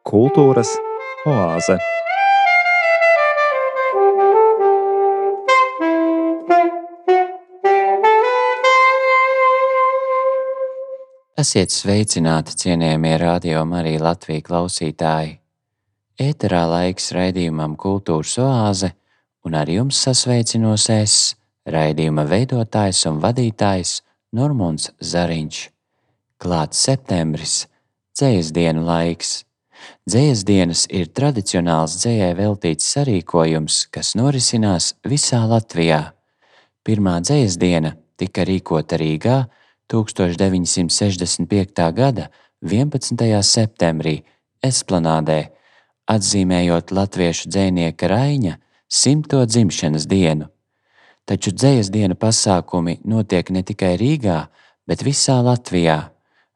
Kultūras oāze. Esiet sveicināti, cienījamie radio Marija Latvijas klausītāji! Ēterā laiks raidījumam Kultūras oāze, un ar jums sasveicinos es, raidījuma veidotājs un vadītājs Normons Zariņš. Klāts septembris, dzējas dienu laiks. Dzējas dienas ir tradicionāls dzējai veltīts sarīkojums, kas norisinās visā Latvijā. Pirmā dzējas diena tika rīkota Rīgā 1965. gada 11. septembrī Esplanādē, atzīmējot latviešu dzēnieka Raņa simto dzimšanas dienu. Taču dzējas diena pasākumi notiek ne tikai Rīgā, bet visā Latvijā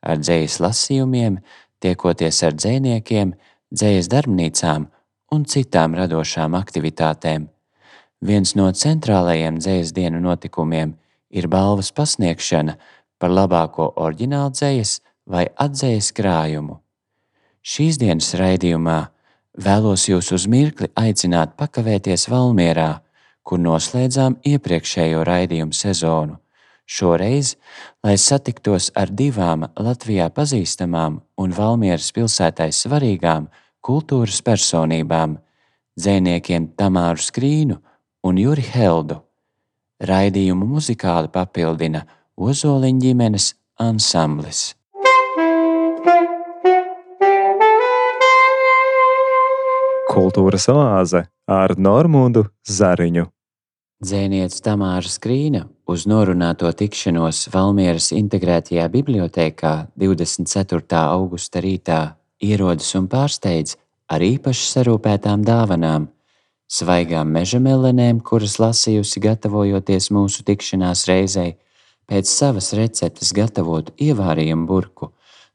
ar dzējas lasījumiem, tiekoties ar dzēniekiem, dzējas darbnīcām un citām radošām aktivitātēm. Viens no centrālajiem dzējas dienu notikumiem ir balvas pasniegšana par labāko oriģinālu dzējas vai atzējas krājumu. Šīs dienas raidījumā vēlos jūs uz mirkli aicināt pakavēties Valmierā, kur noslēdzām iepriekšējo raidījumu sezonu. Šoreiz, lai satiktos ar divām Latvijā pazīstamām un Valmieras pilsētai svarīgām kultūras personībām - dzēniekiem Tamāru Skrīnu un Juri Heldu. Raidījumu muzikāli papildina Ozoliņa ģimenes ansamblis. Kultūras oāze ar Normūdu Zariņu. Dzēniece Tamāra Skrīna uz norunāto tikšanos Valmieras integrētajā bibliotēkā 24. augusta rītā ierodas un pārsteidz ar īpaši sarūpētām dāvanām, svaigām meža melenēm, kuras lasījusi gatavojoties mūsu tikšanās reizei, pēc savas receptes gatavotu ievārījumu burku,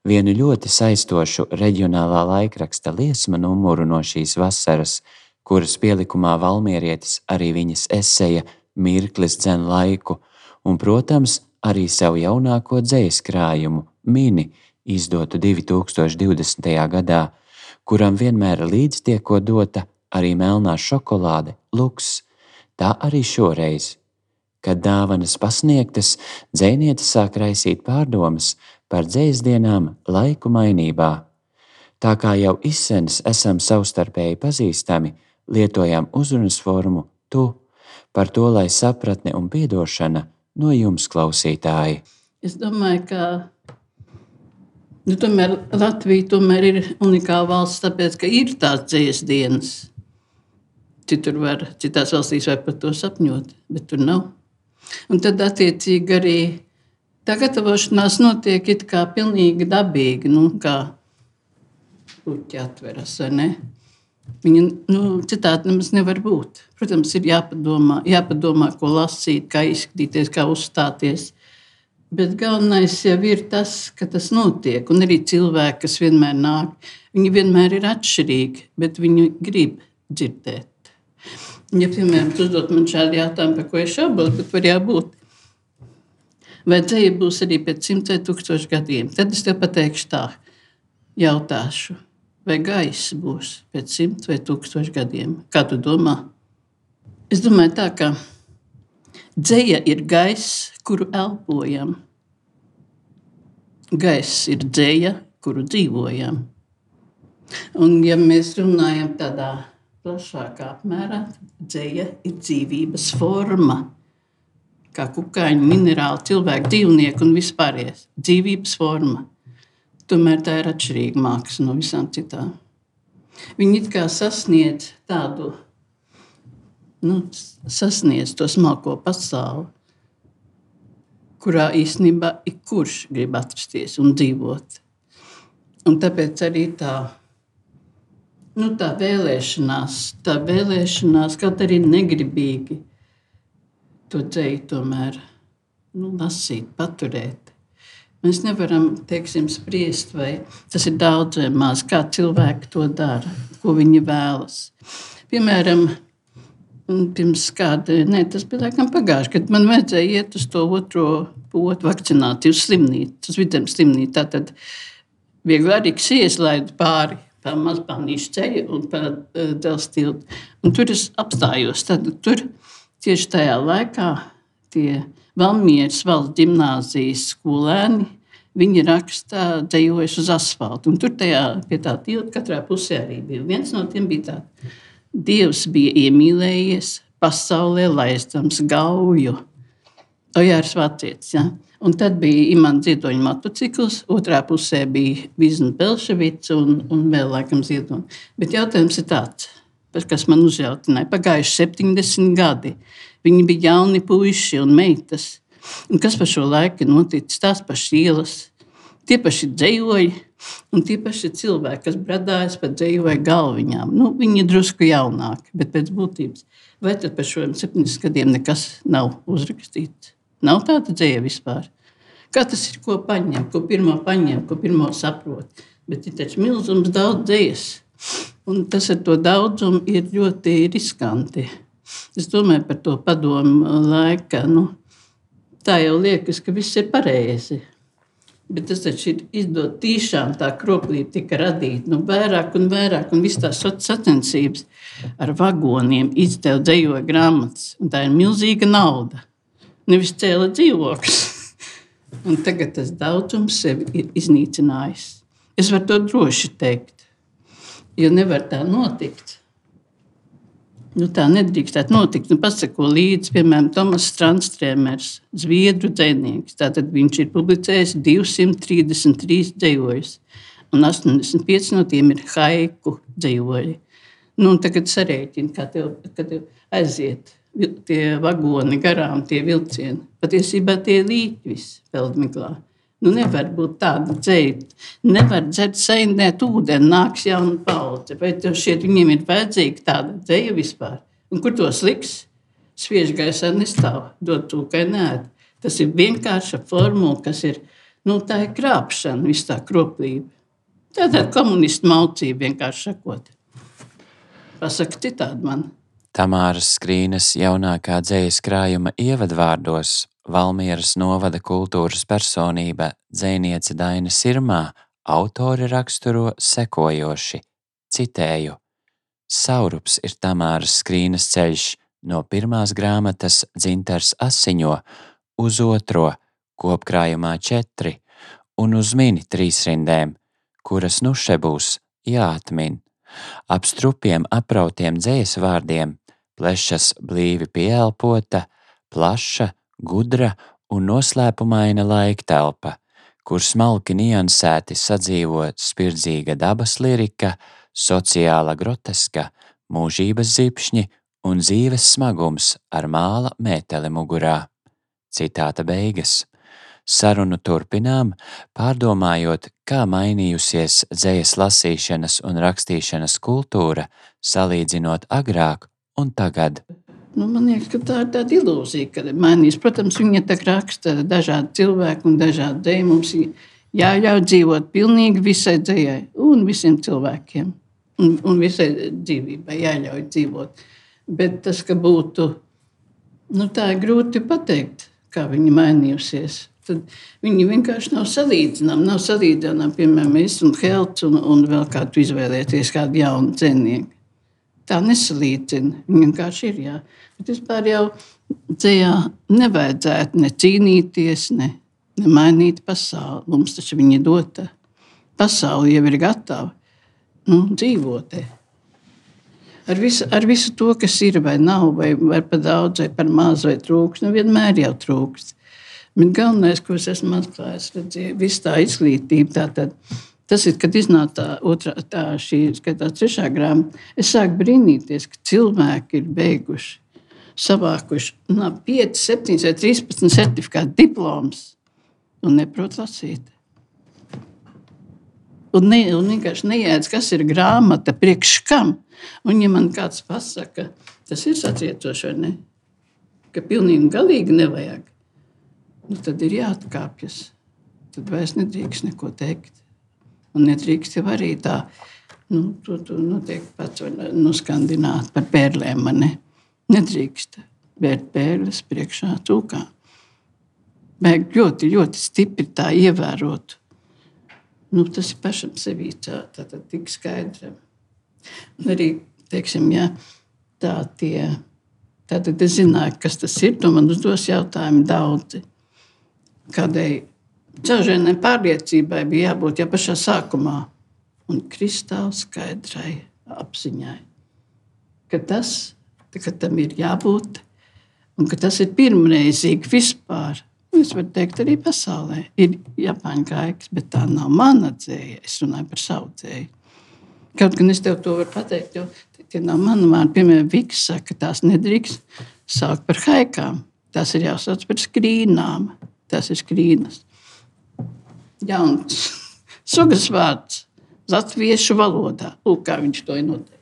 vienu ļoti saistošu reģionālā laikraksta liesma numuru no šīs vasaras, kuras pielikumā Valmierietis arī viņas eseja Mirklis dzen laiku, un, protams, arī savu jaunāko dzējas krājumu, mini, izdotu 2020. gadā, kuram vienmēr līdz tieko dota arī melnā šokolāde, luks. Tā arī šoreiz. Kad dāvanas pasniegtas, dzēniete sāk raisīt pārdomas par dzējas dienām laiku mainībā. Tā kā jau izsens esam savstarpēji pazīstami, lietojam uzrunas formu tu, par to, lai sapratne un piedošana no jums, klausītāji. Es domāju, ka nu, tomēr Latvija tomēr ir unikāla valsts, tāpēc, ka ir tās dzīves dienas. Citur var, citās valstīs var par to sapņot, bet tur nav. Un tad, attiecīgi, arī tā gatavošanās notiek it kā pilnīgi dabīgi, nu, kā puķi atveras, vai ne? Viņa nu, citādi nemaz nevar būt. Protams, ir jāpadomā, jāpadomā, ko lasīt, kā izskatīties, kā uzstāties. Bet galvenais jau ir tas, ka tas notiek. Un arī cilvēki, kas vienmēr nāk, viņi vienmēr ir atšķirīgi, bet viņi grib dzirdēt. Ja, piemēram, uzdot man šādu jautājumu, par ko es šaubos, bet var jābūt. Vai dzēja būs arī pēc simts vai tūkstošu gadiem? Tad es tev pateikšu tā, jautāšu vai gaiss būs pēc simt vai tūkstošu gadiem? Kā tu domā? Es domāju, tā, ka dzēja ir gaiss, kuru elpojam. Gaiss ir dzēja, kuru dzīvojam. Un, ja mēs runājam tādā plašākā apmērā, dzēja ir dzīvības forma. Kā kukaiņu, minerāli, cilvēku, dzīvnieku un vispārējais. Dzīvības forma. Tomēr tā ir atšķirīga māksla no visām citām. Viņi it kā sasniedz tādu, nu, sasniedz to smalko pasauli, kurā īstenībā ik kurš grib atrasties un dzīvot. Un tāpēc arī tā, nu, tā vēlēšanās, tā vēlēšanās, kaut arī negribīgi to dzēju tomēr nu, lasīt, paturēt. Mēs nevaram teiksim, spriest, vai tas ir daudz vai maz, kā cilvēki to dara, ko viņi vēlas. Piemēram, pirms kāda, ne, tas bija laikam pagājuši, kad man vajadzēja iet uz to otro potu vakcināciju, slimnīcu, uz vidzemes slimnīcu. Tātad viegli arī ieslēdzu pāri pa mazpānīšu ceļu un pa uh, dzelztiltu. Un tur es apstājos. Tad tur tieši tajā laikā tie Valmieras valsts ģimnāzijas skolēni, viņi raksta dzējojas uz asfaltu. Un tur tajā pie tā tilta katrā pusē arī bija. Viens no tiem bija tāds Dievs bija iemīlējies pasaulē, laizdams gauju. Ojārs Vācietis. Ja? Un tad bija Imants Ziedoņa motocikls, otrā pusē bija Vizna Belševica un, un vēl laikam Ziedoņa. Bet jautājums ir tāds, kas man uzjautināja. Pagājuši 70 gadi. Viņi bija jauni puiši un meitas. Un kas par šo laiku noticis? Tās pašas ielas, tie paši dzējoļi, Un tie paši cilvēki, kas bradājas pa vai galviņām, nu, viņi ir drusku jaunāki, bet pēc būtības. Vai tad par šiem 70 gadiem nekas nav uzrakstīts? Nav tāda dzīve vispār. Kā tas ir, ko paņem, ko pirmo paņem, ko pirmo saprot. Bet ir taču milzums daudz dzīves. Un tas ar to daudzumu ir ļoti riskanti. Es domāju par to padomu laiku. Nu, tā jau liekas, ka viss ir pareizi. Bet tas taču ir izdodas tiešām tā kroplība tika radīta. Nu, vairāk un vairāk, un viss tās sacensības ar vagoniem izdeva dzējoja grāmatas. Un tā ir milzīga nauda. Nevis cēla dzīvokļus. un tagad tas daudzums sevi ir iznīcinājis. Es varu to droši teikt, jo nevar tā notikt. Nu, tā nedrīkstētu notikt. Nu, pasako līdzi, piemēram, Tomas Strandstrēmers, Zviedru dzinieks. Tātad viņš ir publicējis 233 dzējojus, un 85 no tiem ir haiku dzējoļi. Nu, tagad sarēķini, kā tev, tev aiziet tie vagoni garām, tie vilcieni. Patiesībā tie ir līķis peldmiklā. Nu, nevar būt tāda ceļa. Nevar dzert sēnēt ūdeni, nāks jauna paudze. Vai šķiet, viņiem ir vajadzīga tāda ceļa vispār? Un kur tos liks? Sviež gaisā nestāv, dod tūkai nē. Tas ir vienkārša formula, kas ir, nu, tā ir krāpšana, viss tā kroplība. Tā ir komunistu maucība, vienkārši sakot. Pasaka citādi man. Tamāras Skrīnas jaunākā dzējas krājuma ievadvārdos Valmieras novada kultūras personība dzēniece Daina Sirmā autori raksturo sekojoši, citēju: Saurups ir Tamāras skrīnas ceļš. No pirmās grāmatas dzintars asiņo uz otro kopkrājumā četri un uz mini trīsrindēm, kuras nu še būs jāatmin. Ap strupiem aprautiem dzējas vārdiem plešas blīvi pieelpota, plaša, gudra un noslēpumaina laiktelpa, kur smalki niansēti sadzīvo spirdzīga dabas lirika, sociāla groteska, mūžības zipšņi un dzīves smagums ar māla mēteli mugurā. Citāta beigas. Sarunu turpinām, pārdomājot, kā mainījusies dzējas lasīšanas un rakstīšanas kultūra, salīdzinot agrāk un tagad. Nu, man liekas, ka tā ir tāda ilūzija, ka mainīs. Protams, viņa tā raksta dažādi cilvēki un dažādi dēļi. Mums jāļauj dzīvot pilnīgi visai dzējai un visiem cilvēkiem. Un, un visai dzīvībai jāļauj dzīvot. Bet tas, ka būtu, nu, tā ir grūti pateikt, kā viņa mainījusies. Tad viņi vienkārši nav salīdzināmi. Nav salīdzināmi, piemēram, es un Helts un, un vēl kādu izvēlēties, kādu jaunu cienīgu tā nesalīdzina. Viņa vienkārši ir. Jā. Bet vispār jau dzējā nevajadzētu ne cīnīties, ne, ne mainīt pasauli. Mums taču viņa dota. Pasaule jau ir gatava nu, dzīvot. Ar visu, ar visu to, kas ir vai nav, vai, vai par daudz, vai par maz, vai trūks, nu vienmēr jau trūkst. Bet galvenais, ko es esmu atklājis, ir visa tā izglītība. Tātad, Tas ir, kad iznāca tā, otrā, tā šī skatās, trešā grāmata. Es sāku brīnīties, ka cilvēki ir beiguši, savākuši no 5, 7 vai 13 certifikātu diplomus un neprot lasīt. Un, ne, un vienkārši neiedz, kas ir grāmata, priekš kam. Un, ja man kāds pasaka, tas ir satriecoši, vai ne? Ka pilnīgi galīgi nevajag, nu, tad ir jāatkāpjas. Tad vairs nedrīkst neko teikt. Un nedrīkst jau arī tā, nu, tu, tu noteikti pats nuskandināt par pērlēm. Ne? Nedrīkst vērt pērles priekšā cūkām. Vajag ļoti, ļoti stipri tā ievērot. Nu, tas ir pašam sevī tā, tā, tā tik skaidrs. Arī, teiksim, ja tā tie, tad es zināju, kas tas ir, to man uzdos jautājumu daudzi. Kādai Cauržienai pārliecībai bija jābūt jau pašā sākumā un kristāli skaidrai apziņai, ka tas, ka tam ir jābūt un ka tas ir pirmreizīgi vispār. Es varu teikt, arī pasaulē ir Japāņu gaiks, bet tā nav mana dzēja. Es runāju par savu dzēju. Kaut gan es tev to varu pateikt, jo tie nav mani vārdi. Piemēram, Viks saka, ka tās nedrīkst saukt par haikām. Tās ir jāsauc par skrīnām. Tas ir skrīnas jauns sugas vārds latviešu valodā. Lūk, kā viņš to ir noteicis.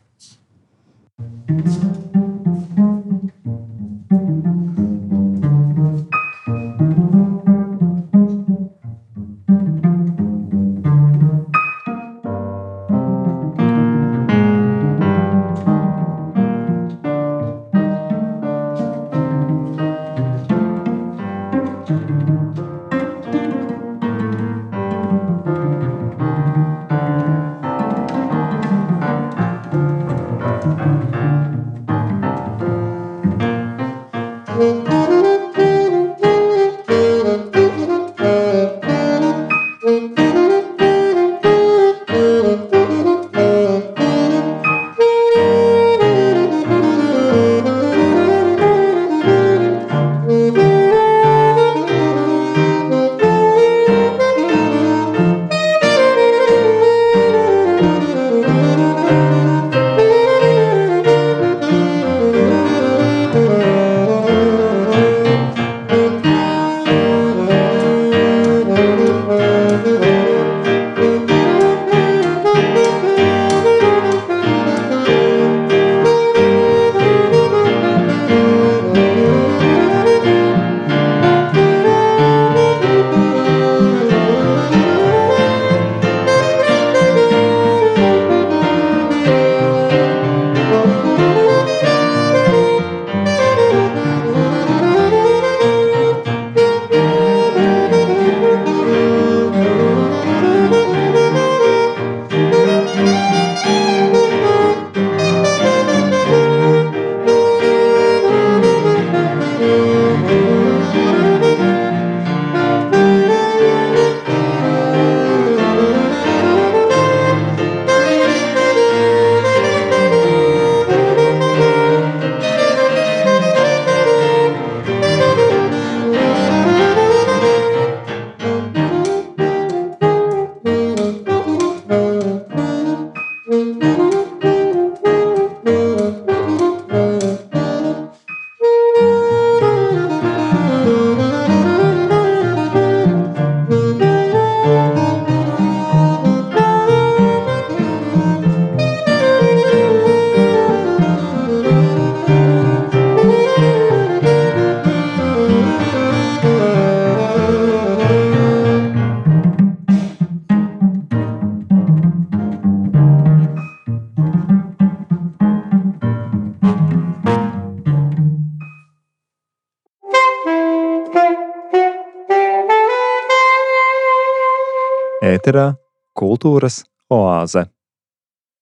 Ēterā kultūras oāze.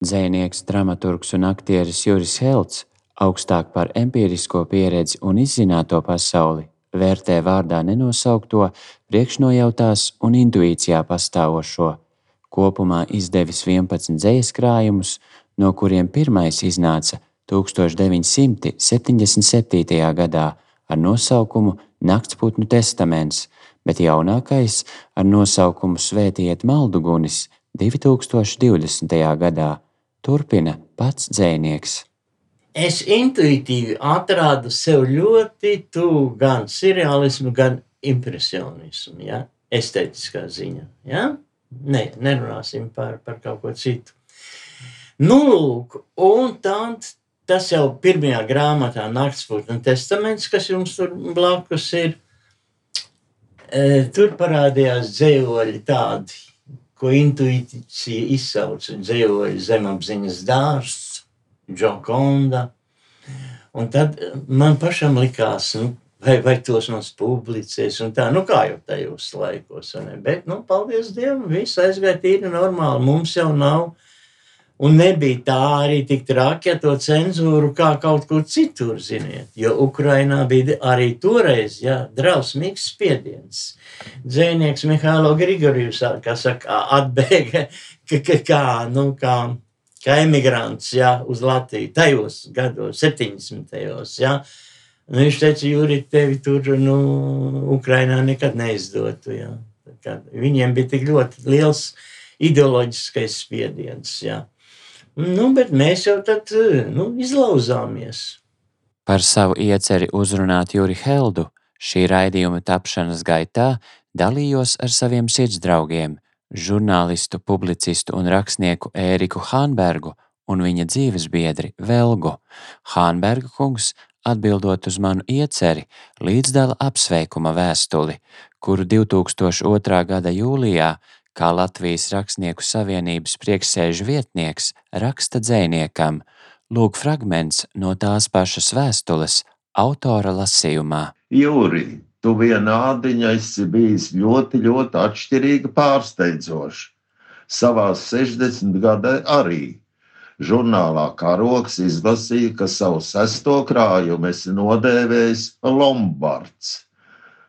Dzēnieks, dramaturgs un aktieris Juris Helts augstāk par empirisko pieredzi un izzināto pasauli vērtē vārdā nenosaukto, priekšnojautās un intuīcijā pastāvošo. Kopumā izdevis 11 dzīslu krājumus, no kuriem pirmais iznāca 1977. gadā ar nosaukumu Naktsputnu testaments, bet jaunākais ar nosaukumu Svētiet Maldugunis 2020. gadā turpina pats dzēnieks. Es intuitīvi atradu sev ļoti tuvu gan surrealismu, gan impresionismu, ja? estētiskā ziņā. Ja? Ne, nerunāsim par, par kaut ko citu. Nu, lūk, un tad tas jau pirmajā grāmatā, Naktspūtņa testaments, kas jums tur blakus ir, tur parādījās dzējoļi tādi, ko intuīcija izsauca dzējoļi zemapziņas dārsts, Džokonda. Un tad man pašam likās, nu, vai, vai tos mums publicēs, un tā, nu, kā jau tajos laikos? Bet, nu, paldies Dievam, viss aizgāja tīri normāli, mums jau nav, un nebija tā arī tik traki ar to cenzūru, kā kaut kur citur, ziniet, jo Ukrainā bija arī toreiz, jā, drausmīgs spiediens. Dzēnieks Mihālo Grigorjus, kā saka, atbēga, ka, kā, nu, kā, kā emigrants, jā, uz Latviju, tajos gados, 70. jā, Nu, viņš teica, Jūri, tevi tur, nu, Ukrainā nekad neizdotu. Jā. Kā, viņiem bija tik ļoti liels ideoloģiskais spiediens. Jā. Nu, bet mēs jau tad nu, izlauzāmies. Par savu ieceri uzrunāt Juri Heldu šī raidījuma tapšanas gaitā dalījos ar saviem sirdsdraugiem, žurnālistu, publicistu un rakstnieku Ēriku Hānbergu un viņa dzīves biedri Velgu. Hānberga kungs atbildot uz manu ieceri, līdzdala apsveikuma vēstuli, kuru 2002. gada jūlijā, kā Latvijas Rakstnieku savienības prieksēžu vietnieks, raksta dzēniekam, lūk fragments no tās pašas vēstules autora lasījumā. Jūri, tu vienādiņa esi bijis ļoti, ļoti atšķirīga pārsteidzoša. Savās 60 gadē arī Žurnālā karoks izlasīja, ka savu sesto krājumu esi nodēvējis Lombards.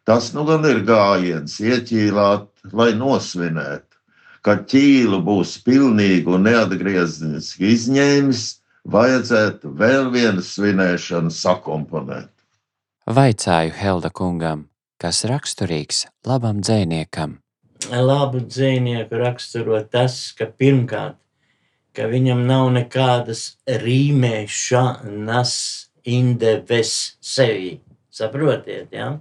Tas nu gan ir gājiens ieķīlāt, lai nosvinētu. Kad ķīlu būs pilnīgi un neatgriezniski izņēmis, vajadzētu vēl vienu svinēšanu sakomponēt. Vaicāju Helda kungam, kas raksturīgs labam dzēniekam. Labu dzīvnieku raksturo tas, ka pirmkārt ka viņam nav nekādas rīmēšanas indeves sevi. Saprotiet, ja?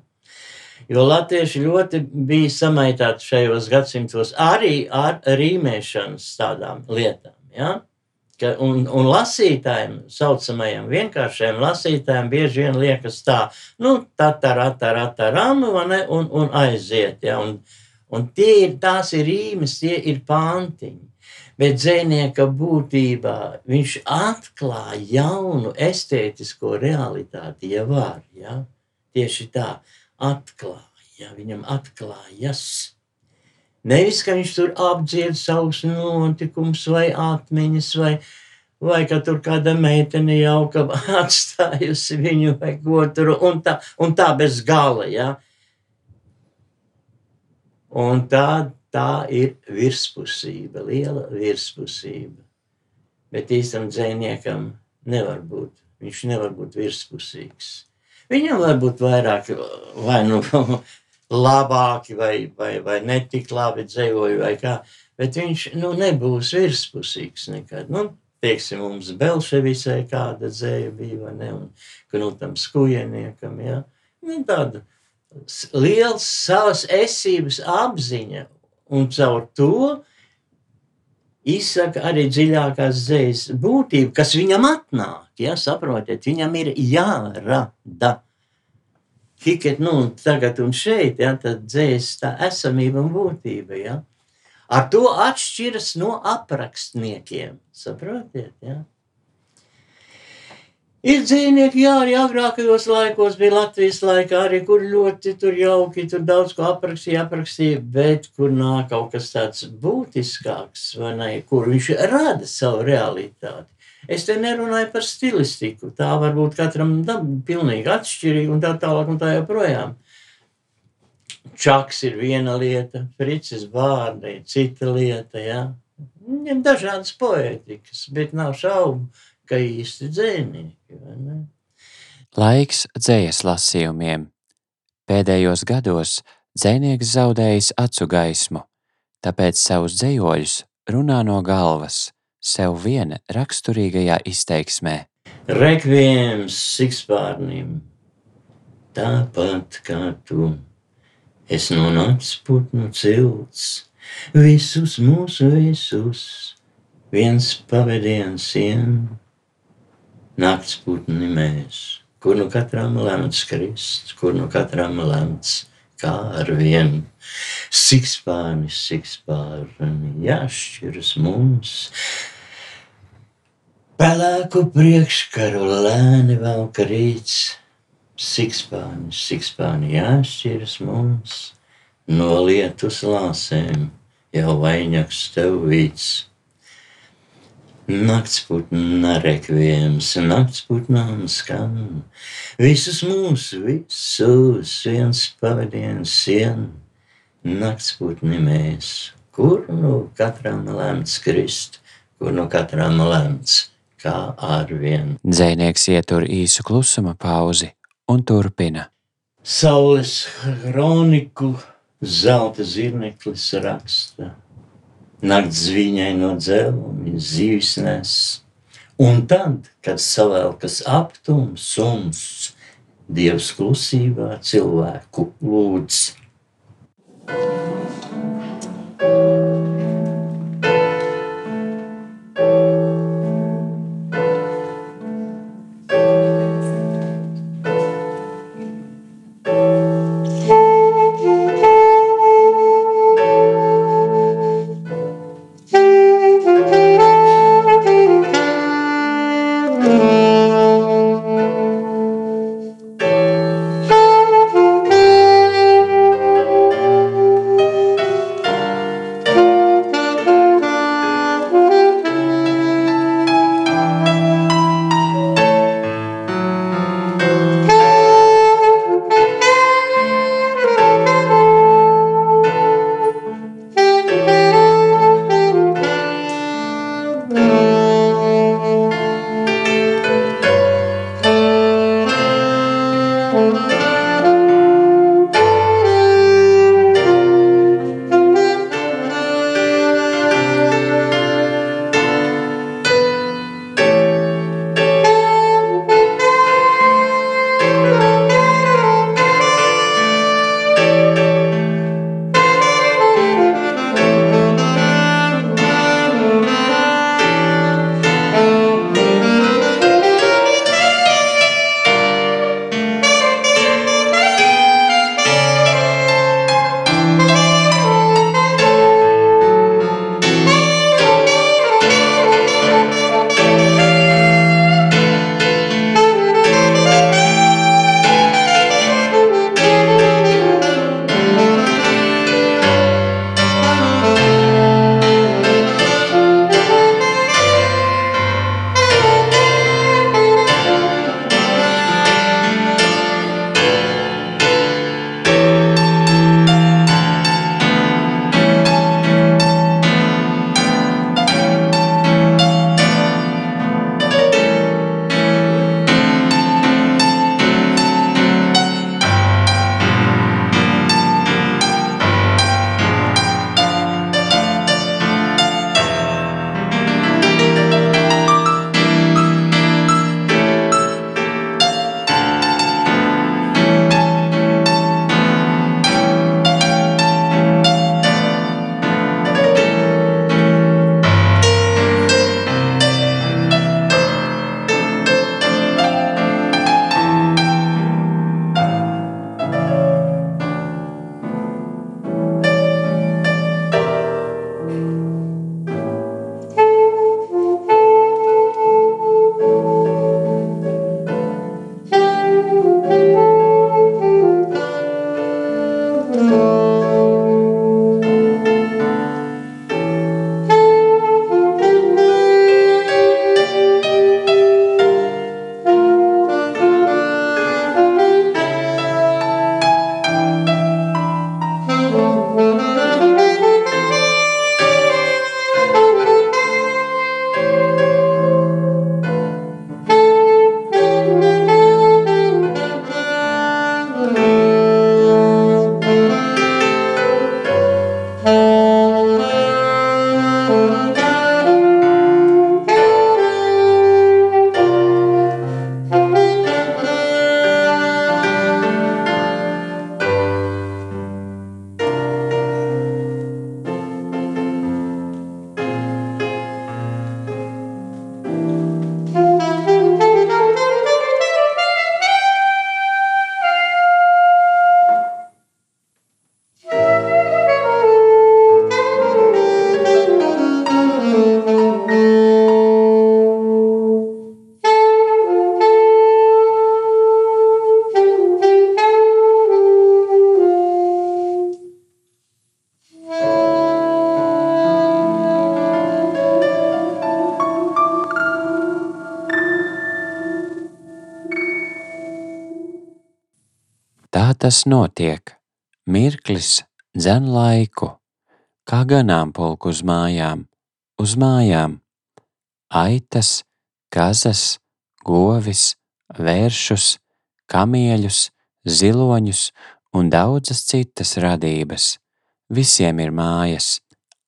Jo latvieši ļoti bija samaitāti šajos gadsimtos arī ar rīmēšanas tādām lietām. Ja? Ka, un, un lasītājiem, saucamajiem vienkāršiem lasītājiem, bieži vien liekas tā, nu, tā, tā, tā, tā, tā, rāma, un, un aiziet. Ja? Un, un tie ir, tās ir rīmes, tie ir pantiņi bet dzēnieka būtībā viņš atklāja jaunu estētisko realitāti, ja var. Ja? Tieši tā, atklāja, viņam atklājas. Nevis, ka viņš tur apdzied savus notikumus vai atmiņas, vai, vai ka tur kāda meitene jauka atstājusi viņu vai ko tur, un tā, un tā bez gala, ja? Un tā, tā ir virspusība, liela virspusība. Bet īstam dzēniekam nevar būt. Viņš nevar būt virspusīgs. Viņam var būt vairāk, vai nu labāki, vai, vai, vai netik labi dzēvoji, vai kā. Bet viņš nu, nebūs virspusīgs nekad. Nu, teiksim, mums Belševisē kāda dzēja bija, vai ne, un Knutam Skujeniekam, ja. Nu, tāda liels savas esības apziņa un caur to izsaka arī dziļākās zējas būtību, kas viņam atnāk. Ja, saprotiet, viņam ir jārada. Tikai nu, tagad un šeit, ja, tad dzējas tā esamība un būtība. Ja. Ar to atšķiras no aprakstniekiem. Saprotiet? Ja? Ir dzīvnieki, jā, arī agrākajos laikos bija Latvijas laikā, arī kur ļoti tur jauki, tur daudz ko aprakstīja, aprakstīja, bet kur nāk kaut kas tāds būtiskāks, vai ne, kur viņš rada savu realitāti. Es te nerunāju par stilistiku, tā var būt katram dab, pilnīgi atšķirīga un tā tālāk un tā joprojām. Čaks ir viena lieta, Fricis vārdi ir cita lieta, jā. Viņam dažādas poētikas, bet nav šaubu, ka īsti dzēnieki. Laiks dzējas lasījumiem. Pēdējos gados dzēnieks zaudējis acu gaismu, tāpēc savus dzējoļus runā no galvas, sev viena raksturīgajā izteiksmē. Rekviems sikspārnim, tāpat kā tu, es nonācu putnu cilts, visus mūsu visus, viens pavadiens sienu nakts putni mēs, kur nu katram lemts krist, kur nu katram lemts kā ar vienu. Sikspārnis, sikspārni, jāšķiras mums. Pelēku priekškaru lēni velk rīts, sikspāni, sikspāni jāšķiras mums, no lietus lāsēm jau vainags tev vīts. Naktsputna rekvijams, naktsputnām skan, visus mūsu, visus viens pavadiens sien, naktsputni mēs, kur nu katram lemts krist, kur nu katram lemts kā ar vienu. Dzēnieks ietur īsu klusuma pauzi un turpina. Saules kroniku zelta zirneklis raksta nakts viņai no dzelzceļa, zīves nes. Un tad, kad savēlkas aptums, suns, Dievs klusībā cilvēku lūdz. Tas notiek. Mirklis dzen laiku, kā ganāmpulku uz mājām, uz mājām. Aitas, kazas, govis, vēršus, kamieļus, ziloņus un daudzas citas radības. Visiem ir mājas,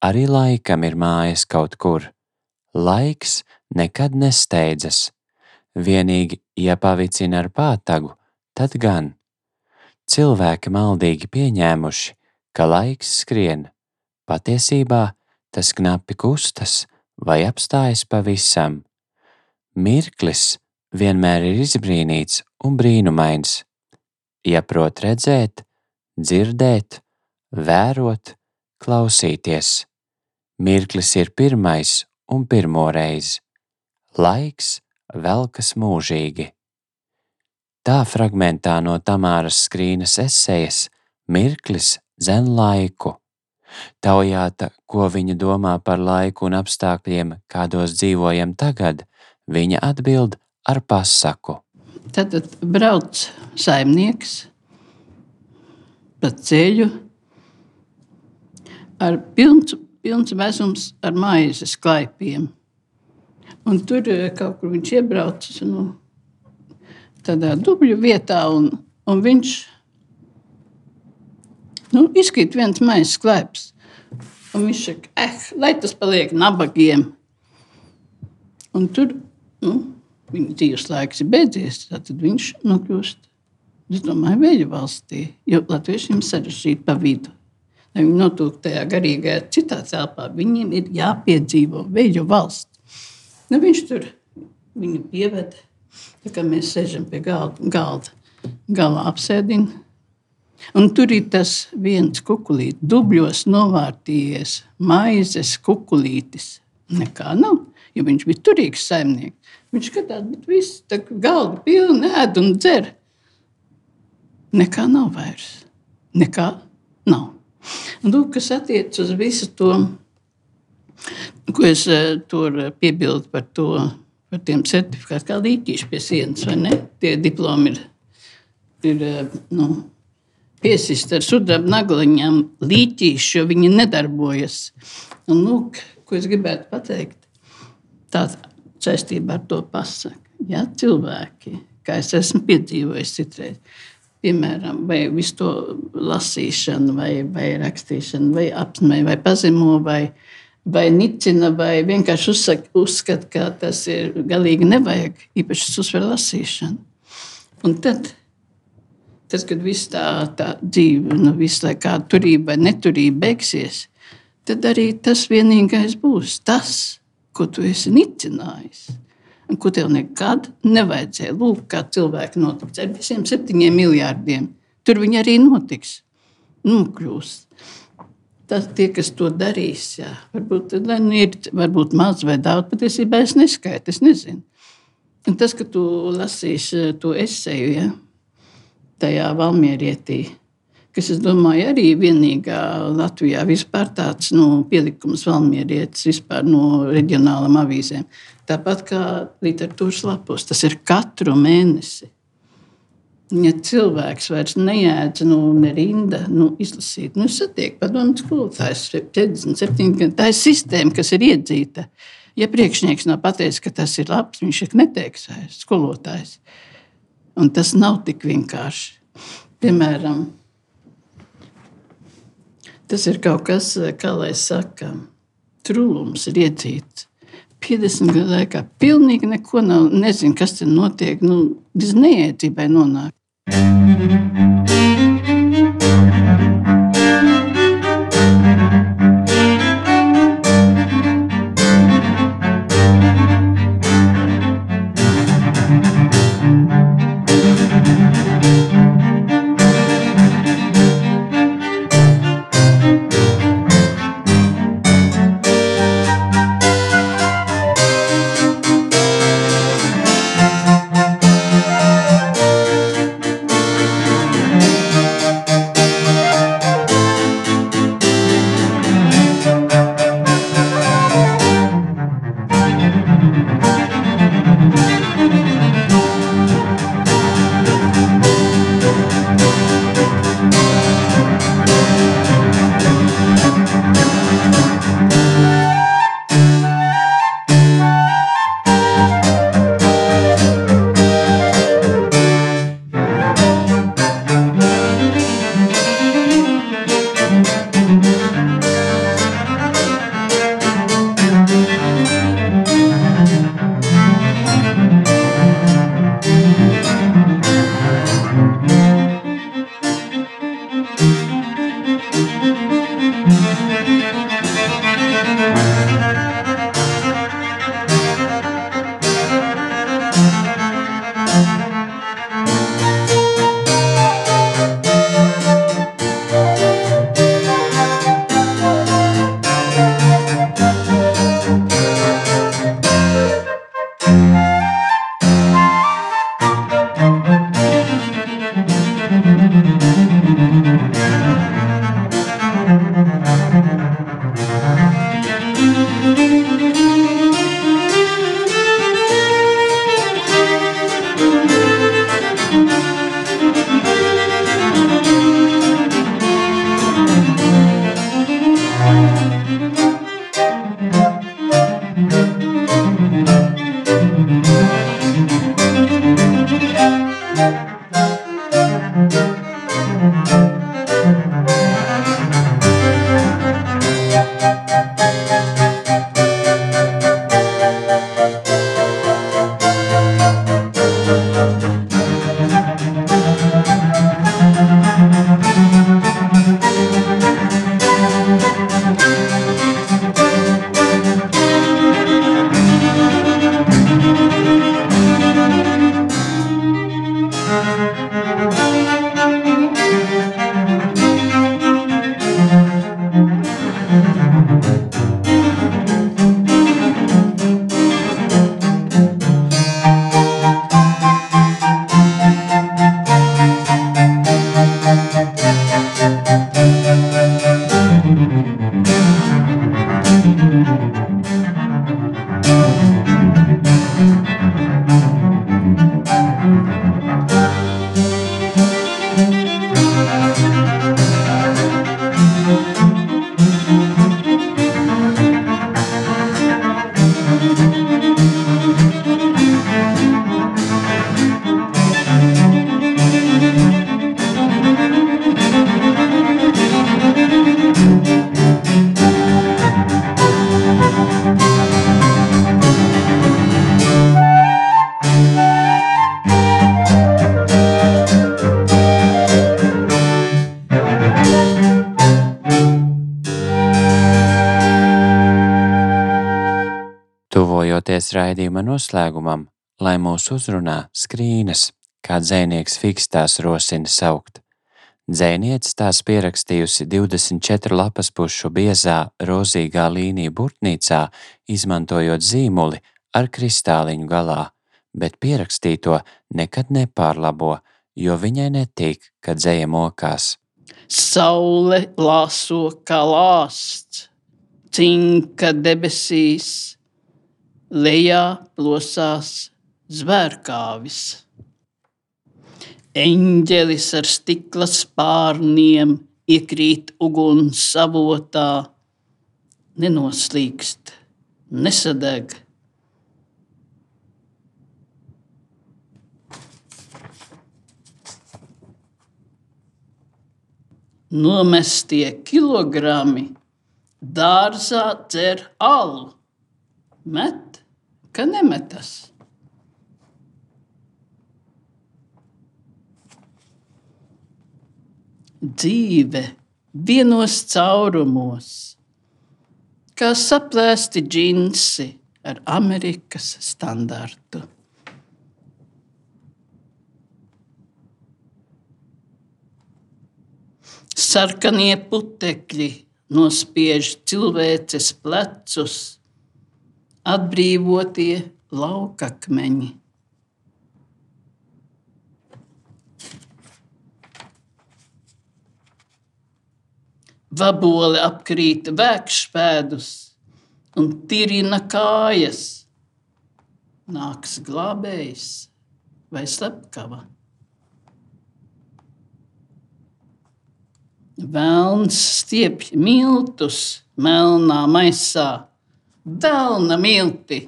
arī laikam ir mājas kaut kur. Laiks nekad nesteidzas. Vienīgi, ja pavicina ar pātagu, tad gan. Cilvēki maldīgi pieņēmuši, ka laiks skrien. Patiesībā tas knapi kustas vai apstājas pavisam. Mirklis vienmēr ir izbrīnīts un brīnumains. Ja prot redzēt, dzirdēt, vērot, klausīties, mirklis ir pirmais un pirmoreiz. Laiks velkas mūžīgi. Tā fragmentā no Tamāras skrīnas esejas mirklis dzen laiku. Taujāta, ko viņa domā par laiku un apstākļiem, kādos dzīvojam tagad, viņa atbild ar pasaku. Tad brauc saimnieks pa ceļu ar pilns, pilns vezums ar maizes klaipiem. Un tur eh, kaut kur viņš iebraucis nu, tādā dubļu vietā, un, un viņš nu, izkrīt viens maizes klaips. Un viņš saka, eh, lai tas paliek nabagiem. Un tur nu, viņa dzīves laiks ir beidzies, tad viņš nokļūst. Es domāju, vēļu valstī, jo latviešiem sarežģīti pa vidu. Lai viņi notūk tajā garīgajā citā telpā, viņiem ir jāpiedzīvo vēļu valsts. Nu, viņš tur viņu pieveda, tā kā mēs sēžam pie galda, galda galā apsēdina. Un tur ir tas viens kukurūzs, dubļos novārtījies, maizes kukurūzs. Nekā nav, jo viņš bija turīgs saimnieks. Viņš skatās, bet viss tā galda pilna ēd un dzer. Nekā nav vairs. Nekā nav. Un, lūk, kas attiecas uz visu to, ko es uh, tur piebildu par to, par tiem certifikātiem, kā līķīši pie sienas, vai ne? Tie diplomi ir, ir uh, nu, piesisti ar sudraba nagliņām līķīši, jo viņi nedarbojas. Un, lūk, ko es gribētu pateikt, tā saistībā ar to pasaku. Ja, cilvēki, kā es esmu piedzīvojis citreiz, piemēram, vai visu to lasīšanu, vai, vai rakstīšanu, vai apsmēju, vai pazemo, vai, vai nicina, vai vienkārši uzsaka, uzskata, ka tas ir galīgi nevajag, īpaši uzsver lasīšanu. Un tad, tad kad viss tā, tā dzīve, nu, viss lai kā turība vai neturība beigsies, tad arī tas vienīgais būs tas, ko tu esi nicinājis un ko tev nekad nevajadzēja. Lūk, kā cilvēki notiks ar visiem septiņiem miljardiem. Tur viņi arī notiks. Nokļūs. Tas tie, kas to darīs, jā, varbūt, nu ir varbūt maz vai daudz, patiesībā es neskaitu, es nezinu. Un tas, ka tu lasīsi to eseju, ja, tajā valmierietī, kas, es domāju, arī vienīgā Latvijā vispār tāds nu, pielikums valmierietis vispār no reģionālām avīzēm. Tāpat kā literatūras lapos, tas ir katru mēnesi. Ja cilvēks vairs neēdz, nu, ne rinda, nu, izlasīt, nu, satiek padomu skolotājs 47 gadu. Tā ir sistēma, kas ir iedzīta. Ja priekšnieks nav pateicis, ka tas ir labs, viņš ir neteiks skolotājs. Un tas nav tik vienkārši. Piemēram, tas ir kaut kas, kā lai saka, trūlums ir iedzīts. 50 gadu laikā pilnīgi neko nav. Nezinu, kas tur notiek. Nu, Līdz neiecībai nonāk. Müzik Tuvojoties raidījuma noslēgumam, lai mūs uzrunā skrīnes, kā dzēnieks Fiks tās rosina saukt. Dzēniece tās pierakstījusi 24 lapas pušu biezā rozīgā līnija burtnīcā, izmantojot zīmuli ar kristāliņu galā, bet pierakstīto nekad nepārlabo, jo viņai netīk, ka dzēja mokās. Saule lāso kā lāsts, cinka debesīs, lejā plosās zvērkāvis. Eņģelis ar stikla spārniem iekrīt uguns savotā, nenoslīkst, nesadeg. Nomestie kilogrami dārzā dzer alu. Met, ka nemetas. dzīve vienos caurumos, kā saplēsti džinsi ar Amerikas standartu. Sarkanie putekļi nospiež cilvēces plecus, atbrīvotie laukakmeņi. Vabole apkrīt vēkšpēdus un tirina kājas. Nāks glābējs vai slepkava. Velns stiepj miltus melnā maisā, velna milti,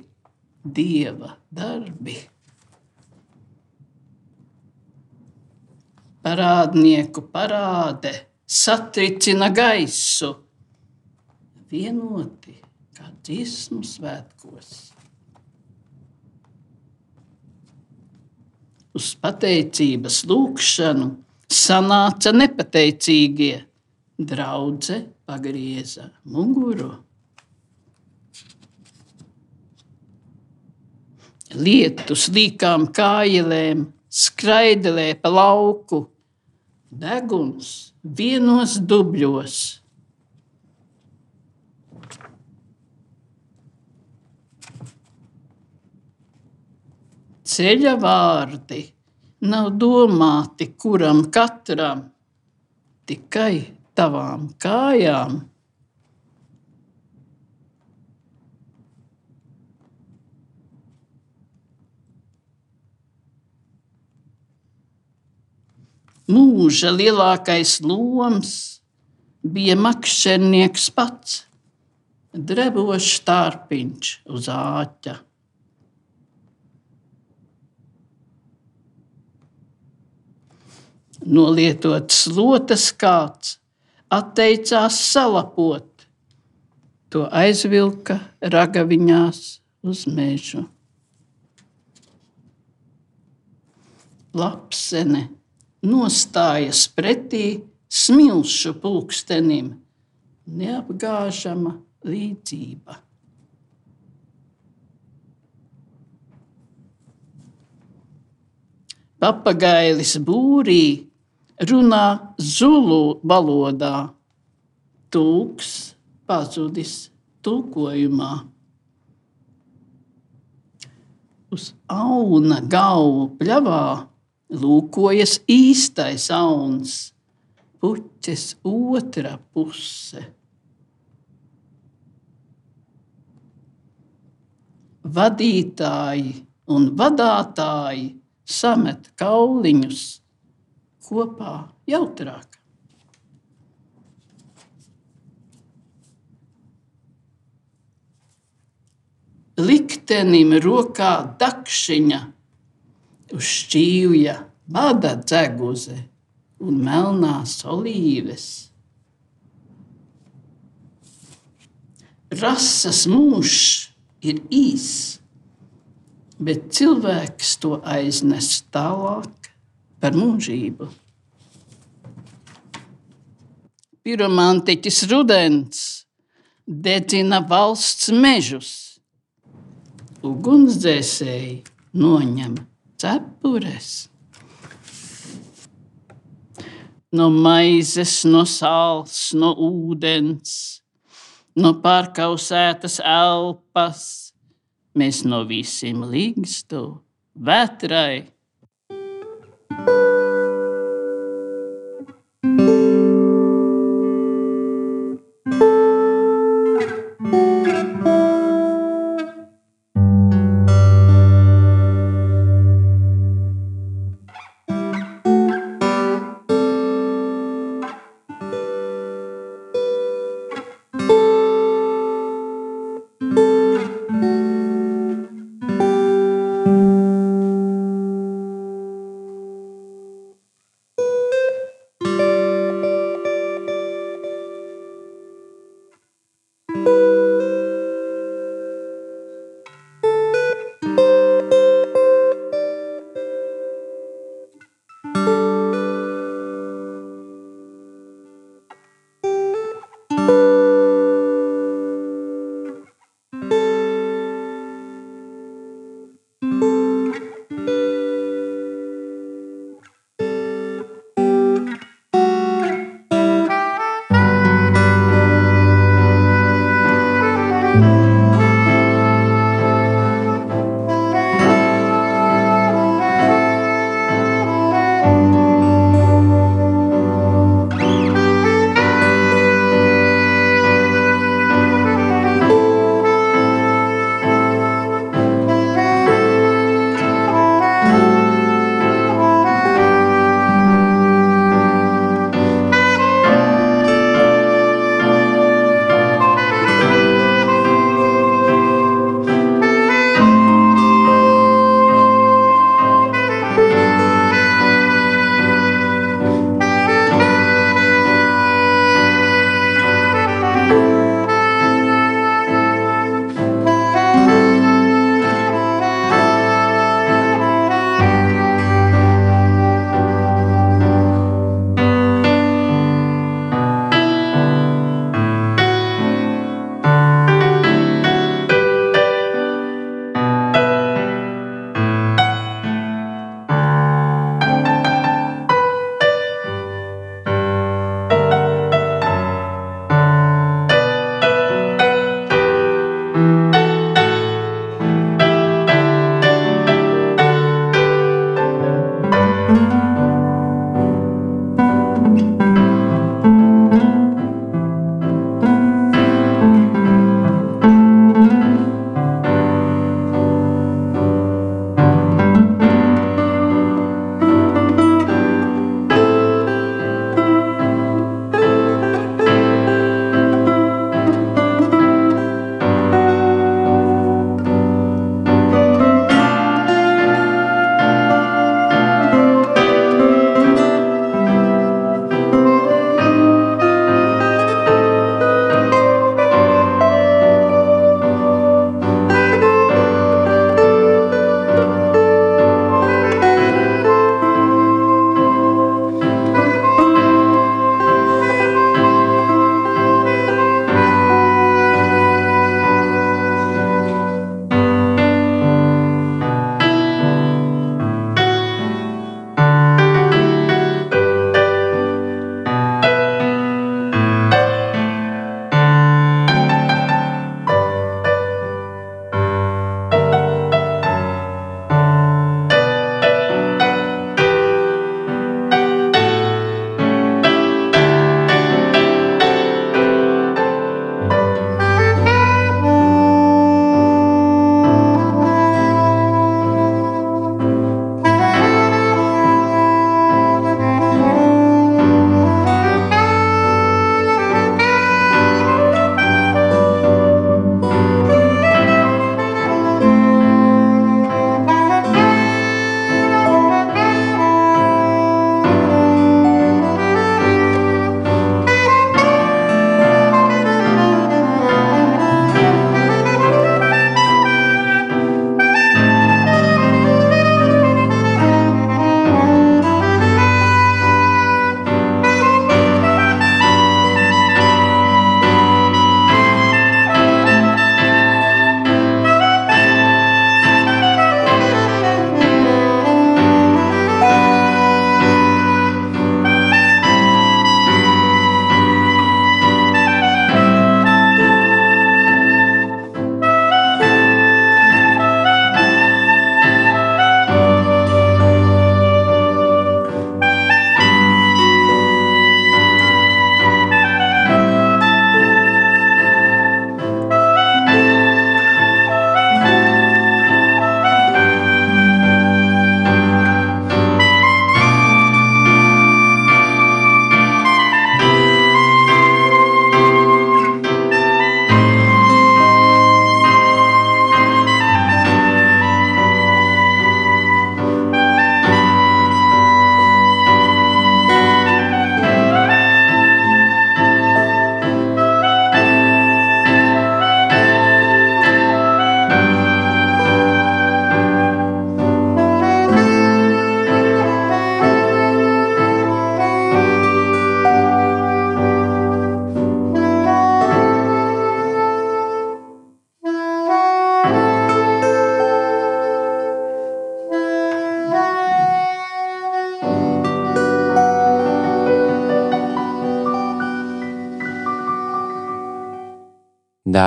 dieva darbi. Parādnieku parāde satricina gaisu, vienoti kā dziesmu svētkos. Uz pateicības lūgšanu sanāca nepateicīgie, draudze pagrieza muguru. Lietus līkām kājelēm, skraidelē pa lauku, deguns vienos dubļos. Ceļa vārdi nav domāti kuram katram, tikai tavām kājām. Mūža lielākais loms bija makšķernieks pats, drevošs tārpiņš uz āķa. Nolietots slotas kāds atteicās salapot, to aizvilka ragaviņās uz mežu. Lapsene nostājas pretī smilšu pulkstenim, neapgāžama līdzība. Papagailis būrī runā zulu valodā, tulks pazudis tulkojumā. Uz auna galvu pļavā lūkojas īstais auns, puķes otra puse. Vadītāji un vadītāji samet kauliņus kopā jautrāk. Liktenim rokā dakšiņa uz šķīvja bada dzeguze un melnās olīves. Rases mūžs ir īss, bet cilvēks to aiznes tālāk par mūžību. Piromantiķis Rudens dedzina valsts mežus, ugunsdzēsēji noņem cepures. No maizes, no sāls, no ūdens, no pārkausētas elpas, mēs no visiem līgstu vētrai.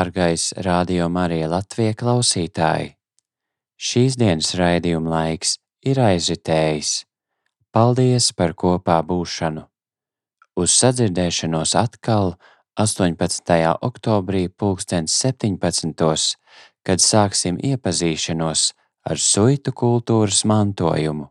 Dārgais Radio Marija Latvija klausītāji! Šīs dienas raidījuma laiks ir aizritējis. Paldies par kopā būšanu! Uz sadzirdēšanos atkal 18. oktobrī pulkstens 17. kad sāksim iepazīšanos ar suitu kultūras mantojumu.